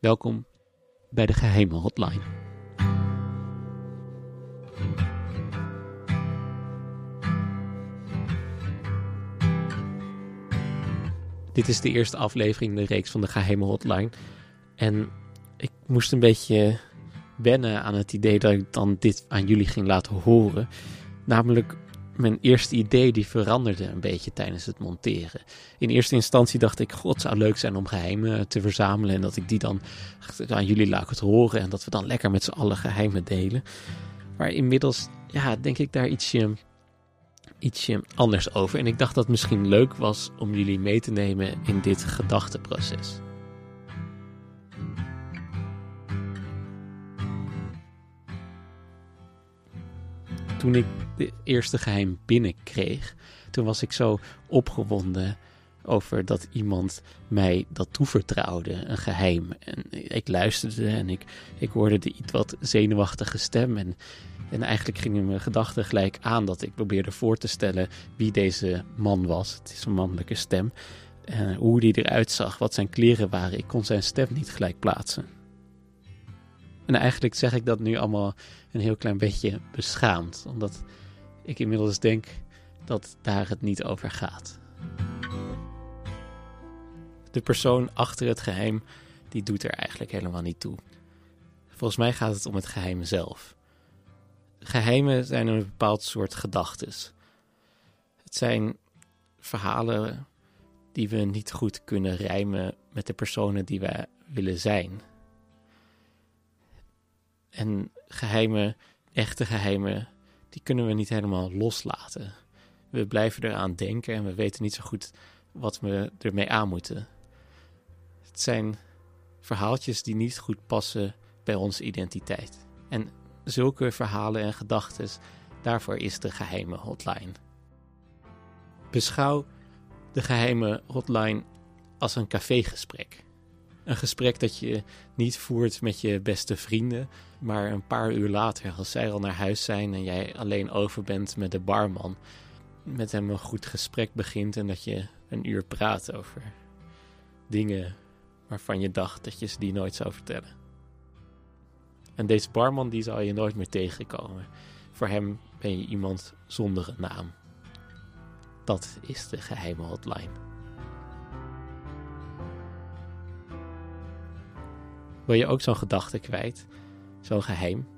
Welkom bij de geheime hotline. Dit is de eerste aflevering in de reeks van de geheime hotline. En ik moest een beetje wennen aan het idee dat ik dan dit aan jullie ging laten horen. Namelijk mijn eerste idee die veranderde een beetje tijdens het monteren. In eerste instantie dacht ik, god, het zou leuk zijn om geheimen te verzamelen en dat ik die dan aan jullie laat het horen en dat we dan lekker met z'n allen geheimen delen. Maar inmiddels, ja, denk ik daar ietsje, ietsje anders over. En ik dacht dat het misschien leuk was om jullie mee te nemen in dit gedachteproces. Toen ik de eerste geheim binnenkreeg, toen was ik zo opgewonden over dat iemand mij dat toevertrouwde, een geheim. En ik luisterde en ik, ik hoorde de iets wat zenuwachtige stem. En, en eigenlijk gingen mijn gedachten gelijk aan dat ik probeerde voor te stellen wie deze man was. Het is een mannelijke stem. En hoe die eruit zag, wat zijn kleren waren. Ik kon zijn stem niet gelijk plaatsen. En eigenlijk zeg ik dat nu allemaal een heel klein beetje beschaamd, omdat ik inmiddels denk dat daar het niet over gaat. De persoon achter het geheim, die doet er eigenlijk helemaal niet toe. Volgens mij gaat het om het geheim zelf. Geheimen zijn een bepaald soort gedachtes. Het zijn verhalen die we niet goed kunnen rijmen met de personen die wij willen zijn. En geheimen, echte geheimen, die kunnen we niet helemaal loslaten. We blijven eraan denken en we weten niet zo goed wat we ermee aan moeten. Het zijn verhaaltjes die niet goed passen bij onze identiteit. En zulke verhalen en gedachten, daarvoor is de geheime hotline. Beschouw de geheime hotline als een cafégesprek. Een gesprek dat je niet voert met je beste vrienden, maar een paar uur later, als zij al naar huis zijn en jij alleen over bent met de barman, met hem een goed gesprek begint en dat je een uur praat over dingen waarvan je dacht dat je ze die nooit zou vertellen. En deze barman die zal je nooit meer tegenkomen. Voor hem ben je iemand zonder een naam. Dat is de geheime hotline. Wil je ook zo'n gedachte kwijt? Zo'n geheim?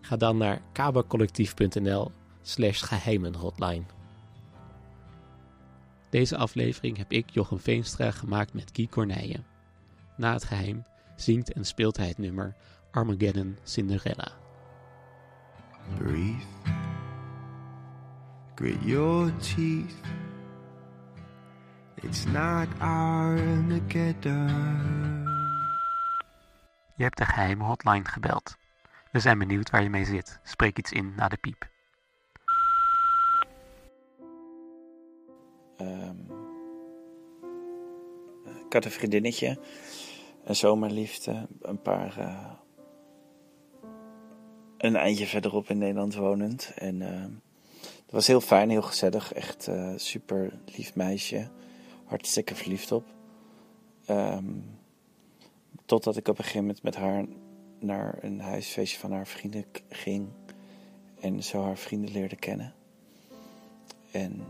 Ga dan naar kabercollectief.nl slash geheimenhotline. Deze aflevering heb ik, Jochem Veenstra, gemaakt met Guy Corneille. Na het geheim zingt en speelt hij het nummer Armageddon Cinderella. Breathe. Grit your teeth. It's not Armageddon. Je hebt de geheime hotline gebeld. We zijn benieuwd waar je mee zit. Spreek iets in na de piep. Um, ik had een vriendinnetje, een zomerliefde, een paar. Uh, een eindje verderop in Nederland wonend. En uh, het was heel fijn, heel gezellig. Echt uh, super lief meisje. Hartstikke verliefd op. Um, Totdat ik op een gegeven moment met haar naar een huisfeestje van haar vrienden ging. En zo haar vrienden leerde kennen. En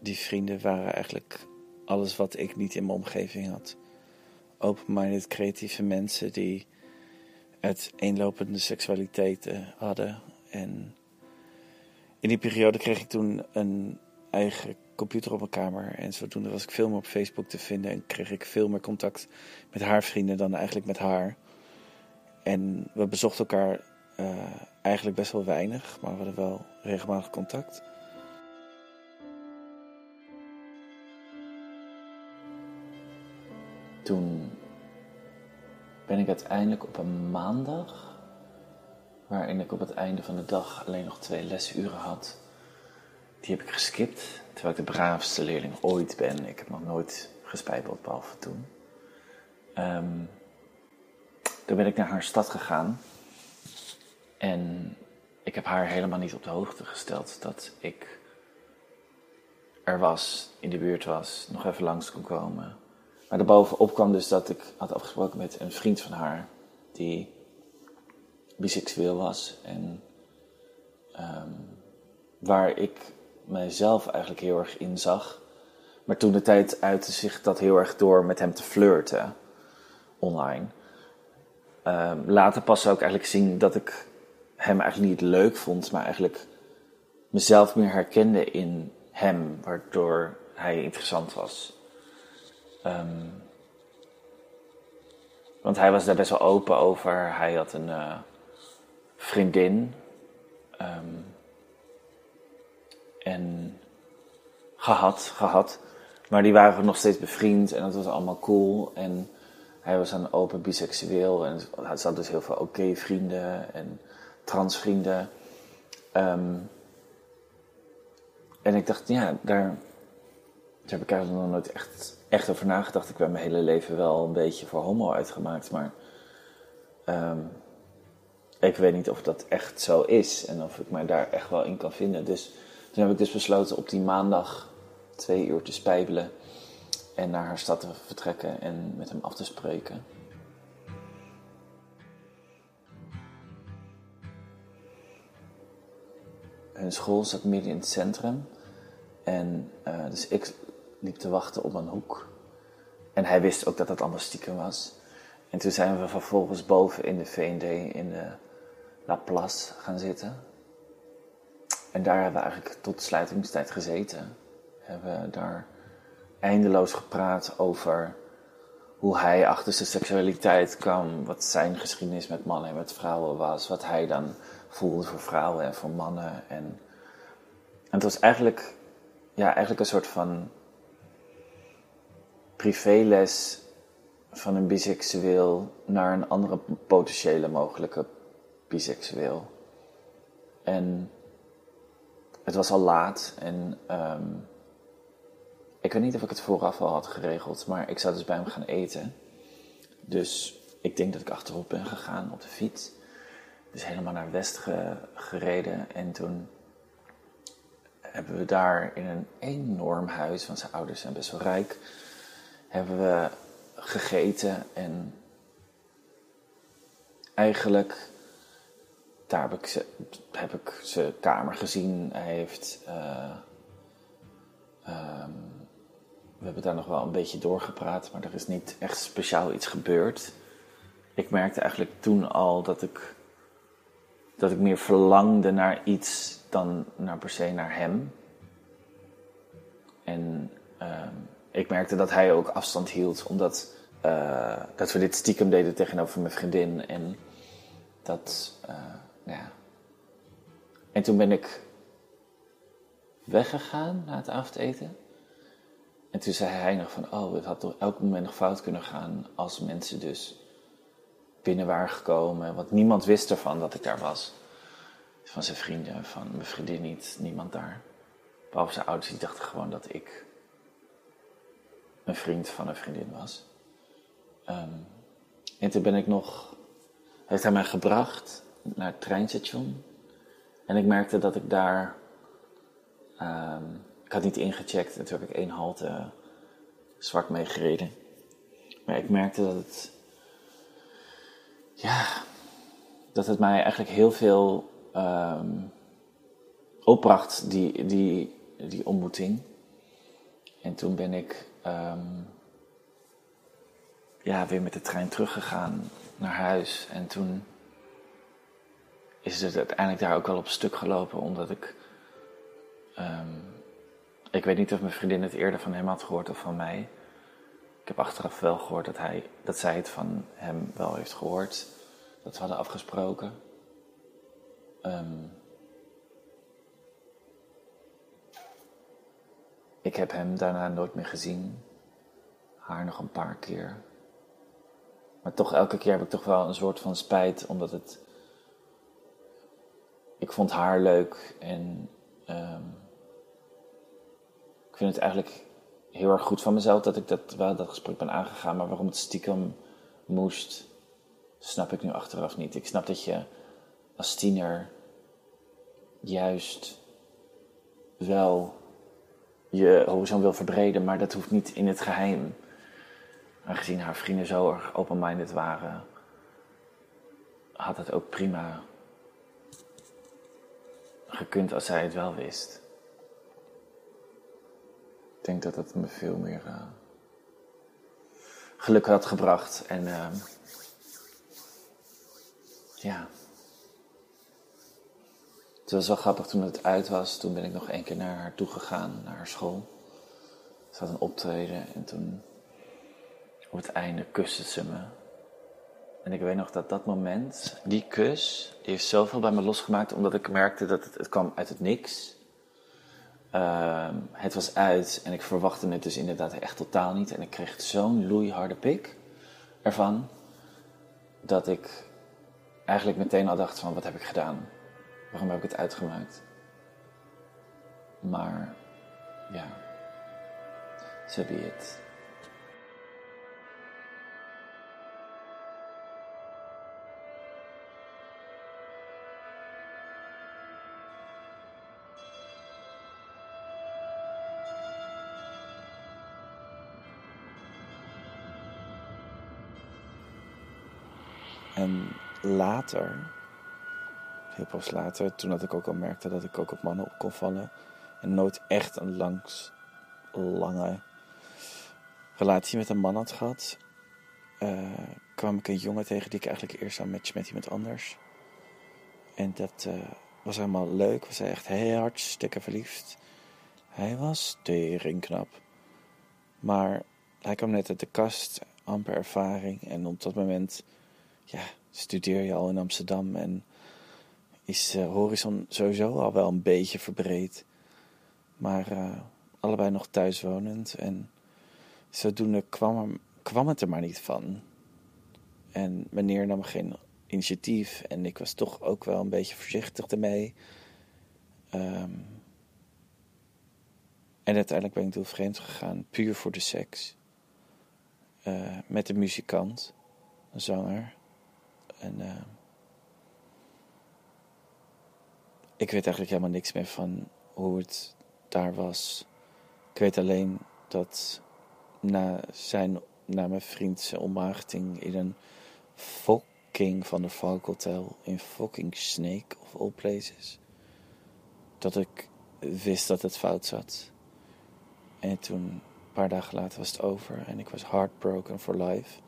die vrienden waren eigenlijk alles wat ik niet in mijn omgeving had. Open-minded, creatieve mensen die uiteenlopende seksualiteiten hadden. En in die periode kreeg ik toen een eigen computer op mijn kamer. En zodoende was ik veel meer op Facebook te vinden en kreeg ik veel meer contact met haar vrienden dan eigenlijk met haar. En we bezochten elkaar uh, eigenlijk best wel weinig, maar we hadden wel regelmatig contact. Toen ben ik uiteindelijk op een maandag, waarin ik op het einde van de dag alleen nog twee lesuren had, die heb ik geskipt. Terwijl ik de braafste leerling ooit ben. Ik heb nog nooit gespijbeld, behalve toen. Um, toen ben ik naar haar stad gegaan. En ik heb haar helemaal niet op de hoogte gesteld dat ik er was, in de buurt was, nog even langs kon komen. Maar daarbovenop kwam dus dat ik had afgesproken met een vriend van haar die biseksueel was. En ehm, waar ik mijzelf eigenlijk heel erg in zag. Maar toen de tijd uitte zich dat heel erg door met hem te flirten online. Um, later pas zou ik eigenlijk zien dat ik hem eigenlijk niet leuk vond, maar eigenlijk mezelf meer herkende in hem, waardoor hij interessant was. Um, want hij was daar best wel open over. Hij had een uh, vriendin. Um, en gehad, gehad. Maar die waren nog steeds bevriend en dat was allemaal cool. En hij was dan open biseksueel en hij had dus heel veel oké vrienden en transvrienden. Um, en ik dacht, ja, daar, heb ik eigenlijk nog nooit echt, echt over nagedacht. Ik ben mijn hele leven wel een beetje voor homo uitgemaakt, maar um, ik weet niet of dat echt zo is en of ik mij daar echt wel in kan vinden. Dus toen heb ik dus besloten op die maandag twee uur te spijbelen en naar haar stad te vertrekken en met hem af te spreken. Hun school zat midden in het centrum. En uh, dus ik liep te wachten op een hoek. En hij wist ook dat dat allemaal stiekem was. En toen zijn we vervolgens boven in de V&D in de La Place gaan zitten. En daar hebben we eigenlijk tot sluitingstijd gezeten. Hebben we daar eindeloos gepraat over hoe hij achter zijn seksualiteit kwam, wat zijn geschiedenis met mannen en met vrouwen was, wat hij dan voelde voor vrouwen en voor mannen. En, en het was eigenlijk, ja, eigenlijk een soort van privéles van een biseksueel naar een andere potentiële mogelijke biseksueel. En het was al laat en um, ik weet niet of ik het vooraf al had geregeld, maar ik zou dus bij hem gaan eten. Dus ik denk dat ik achterop ben gegaan op de fiets. Dus helemaal naar West gereden. En toen hebben we daar in een enorm huis, want zijn ouders zijn best wel rijk, hebben we gegeten. En eigenlijk, daar heb ik, ze, heb ik zijn kamer gezien. Hij heeft. Uh, um, we hebben daar nog wel een beetje doorgepraat, maar er is niet echt speciaal iets gebeurd. Ik merkte eigenlijk toen al dat ik, dat ik meer verlangde naar iets dan naar per se naar hem. En uh, ik merkte dat hij ook afstand hield, omdat uh, dat we dit stiekem deden tegenover mijn vriendin. En dat, uh, ja. En toen ben ik weggegaan na het avondeten. En toen zei hij nog van, oh, het had toch elk moment nog fout kunnen gaan als mensen dus binnen waren gekomen. Want niemand wist ervan dat ik daar was. Van zijn vrienden, van mijn vriendin niet, niemand daar. Behalve zijn ouders, die dachten gewoon dat ik een vriend van een vriendin was. Um, en toen ben ik nog, heeft hij mij gebracht naar het treinstation. En ik merkte dat ik daar um, ik had niet ingecheckt en toen heb ik één halte zwart meegereden. Maar ik merkte dat het. Ja, dat het mij eigenlijk heel veel um, opbracht, die, die, die ontmoeting. En toen ben ik um, ja, weer met de trein teruggegaan naar huis. En toen is het uiteindelijk daar ook wel op stuk gelopen, omdat ik um, ik weet niet of mijn vriendin het eerder van hem had gehoord of van mij. Ik heb achteraf wel gehoord dat, hij, dat zij het van hem wel heeft gehoord. Dat we hadden afgesproken. Um, ik heb hem daarna nooit meer gezien. Haar nog een paar keer. Maar toch, elke keer heb ik toch wel een soort van spijt, omdat het. Ik vond haar leuk en. Um, ik vind het eigenlijk heel erg goed van mezelf dat ik dat, wel dat gesprek ben aangegaan. Maar waarom het stiekem moest, snap ik nu achteraf niet. Ik snap dat je als tiener juist wel je horizon wil verbreden, maar dat hoeft niet in het geheim. Aangezien haar vrienden zo erg open-minded waren, had het ook prima gekund als zij het wel wist. Ik denk dat het me veel meer uh, geluk had gebracht. En uh, ja. Het was wel grappig toen het uit was. Toen ben ik nog één keer naar haar toe gegaan, naar haar school. Ze had een optreden en toen op het einde kuste ze me. En ik weet nog dat dat moment, die kus, die heeft zoveel bij me losgemaakt, omdat ik merkte dat het, kwam uit het niks. Uh, het was uit en ik verwachtte het dus inderdaad echt totaal niet. En ik kreeg zo'n loeiharde pik ervan, dat ik eigenlijk meteen al dacht van, wat heb ik gedaan? Waarom heb ik het uitgemaakt? Maar, ja, so be it. Later, heel pas later, toen dat ik ook al merkte dat ik ook op mannen op kon vallen. En nooit echt een langs, lange relatie met een man had gehad. Uh, kwam ik een jongen tegen die ik eigenlijk eerst zou matchen met iemand anders. En dat uh, was helemaal leuk. Was hij echt heel hartstikke verliefd. Hij was knap. Maar hij kwam net uit de kast, amper ervaring. En op dat moment ja, studeer je al in Amsterdam en is uh, horizon sowieso al wel een beetje verbreed. Maar uh, allebei nog thuiswonend en zodoende kwam, kwam het er maar niet van. En meneer nam geen initiatief en ik was toch ook wel een beetje voorzichtig ermee. Um, en uiteindelijk ben ik door vreemd gegaan, puur voor de seks. Uh, met een muzikant, een zanger. En uh, ik weet eigenlijk helemaal niks meer van hoe het daar was. Ik weet alleen dat na, zijn, na mijn vriend zijn ommaagding in een fucking van de Valk Hotel in fucking Snake of all places, dat ik wist dat het fout zat. En toen, een paar dagen later, was het over en ik was heartbroken for life.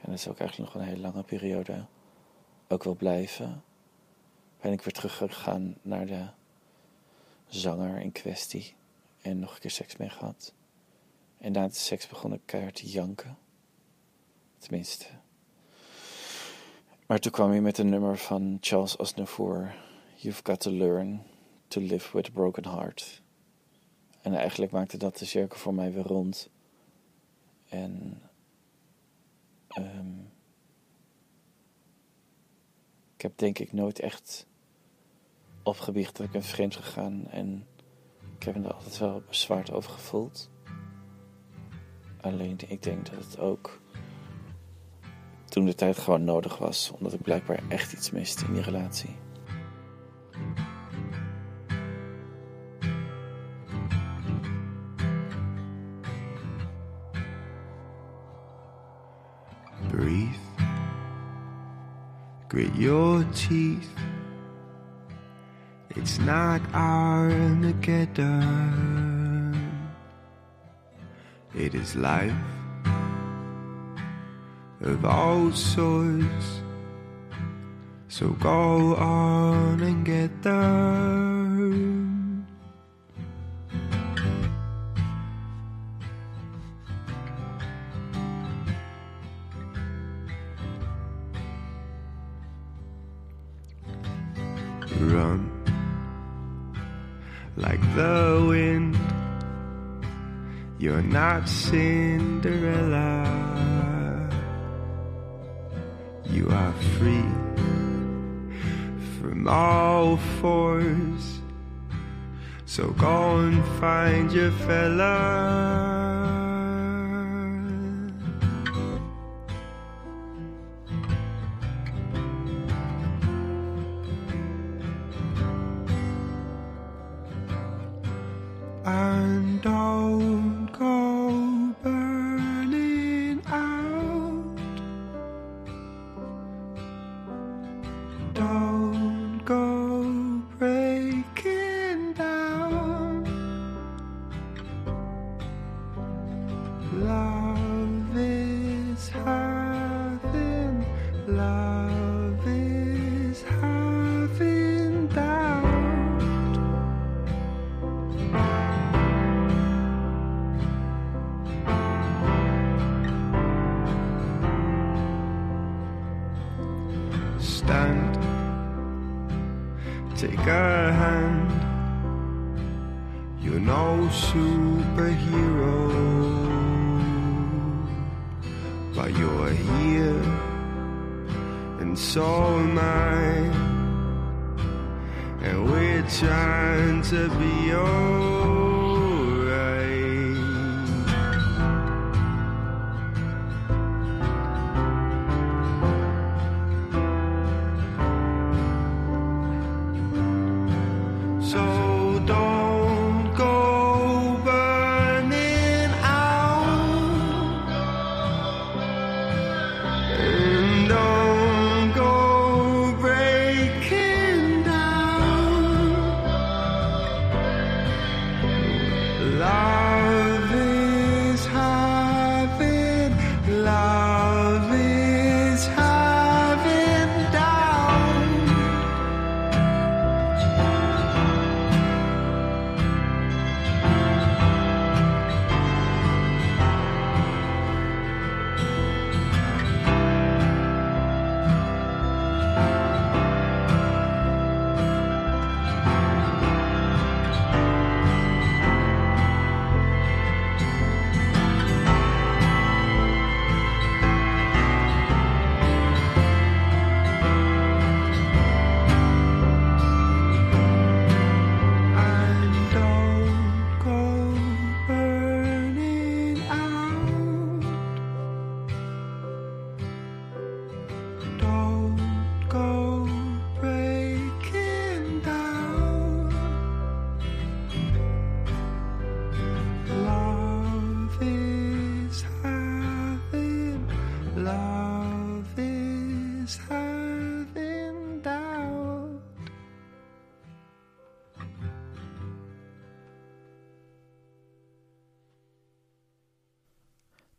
En dat is ook eigenlijk nog een hele lange periode ook wil blijven, ben ik weer teruggegaan naar de zanger in kwestie en nog een keer seks mee gehad. En na de seks begon ik keihard te janken. Tenminste. Maar toen kwam hij met een nummer van Charles Aznavour. You've got to learn to live with a broken heart. En eigenlijk maakte dat de cirkel voor mij weer rond. En um, ik heb denk ik nooit echt opgebiecht dat ik ben vreemd gegaan. En ik heb me er altijd wel bezwaard over gevoeld. Alleen ik denk dat het ook toen de tijd gewoon nodig was. Omdat ik blijkbaar echt iets miste in die relatie. Grit your teeth. It's not Armageddon, it is life of all sorts. So go on and get them. Run like the wind. You're not Cinderella. You are free from all fours. So go and find your fella. I Stand, take a hand. You're no superhero, but you're here, and so am I. And we're trying to be alright.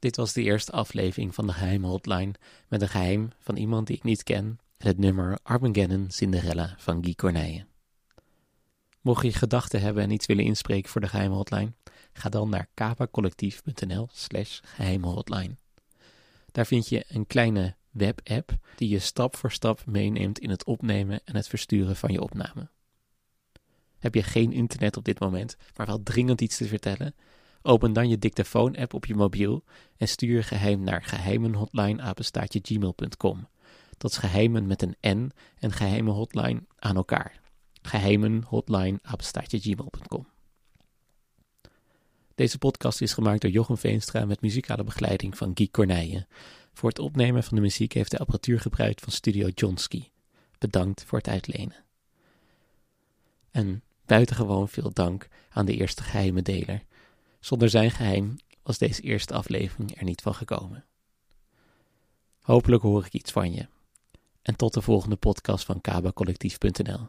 Dit was de eerste aflevering van de geheime hotline met een geheim van iemand die ik niet ken en het nummer Armageddon Cinderella van Guy Corneille. Mocht je gedachten hebben en iets willen inspreken voor de geheime hotline, ga dan naar kapacollectief.nl slash geheime hotline. Daar vind je een kleine webapp die je stap voor stap meeneemt in het opnemen en het versturen van je opname. Heb je geen internet op dit moment, maar wel dringend iets te vertellen? Open dan je dictafoon-app op je mobiel en stuur geheim naar geheimenhotline@gmail.com. Dat geheimen met een N en geheime hotline aan elkaar. geheimenhotline@gmail.com. Deze podcast is gemaakt door Jochem Veenstra met muzikale begeleiding van Guy Corneille. Voor het opnemen van de muziek heeft de apparatuur gebruikt van Studio Johnsky. Bedankt voor het uitlenen. En buitengewoon veel dank aan de eerste geheime deler. Zonder zijn geheim was deze eerste aflevering er niet van gekomen. Hopelijk hoor ik iets van je. En tot de volgende podcast van kabacollectief.nl.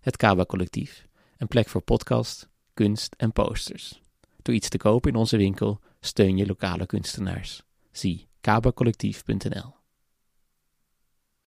Het Kaba Collectief, een plek voor podcast, kunst en posters. Door iets te kopen in onze winkel steun je lokale kunstenaars. Zie kabacollectief.nl.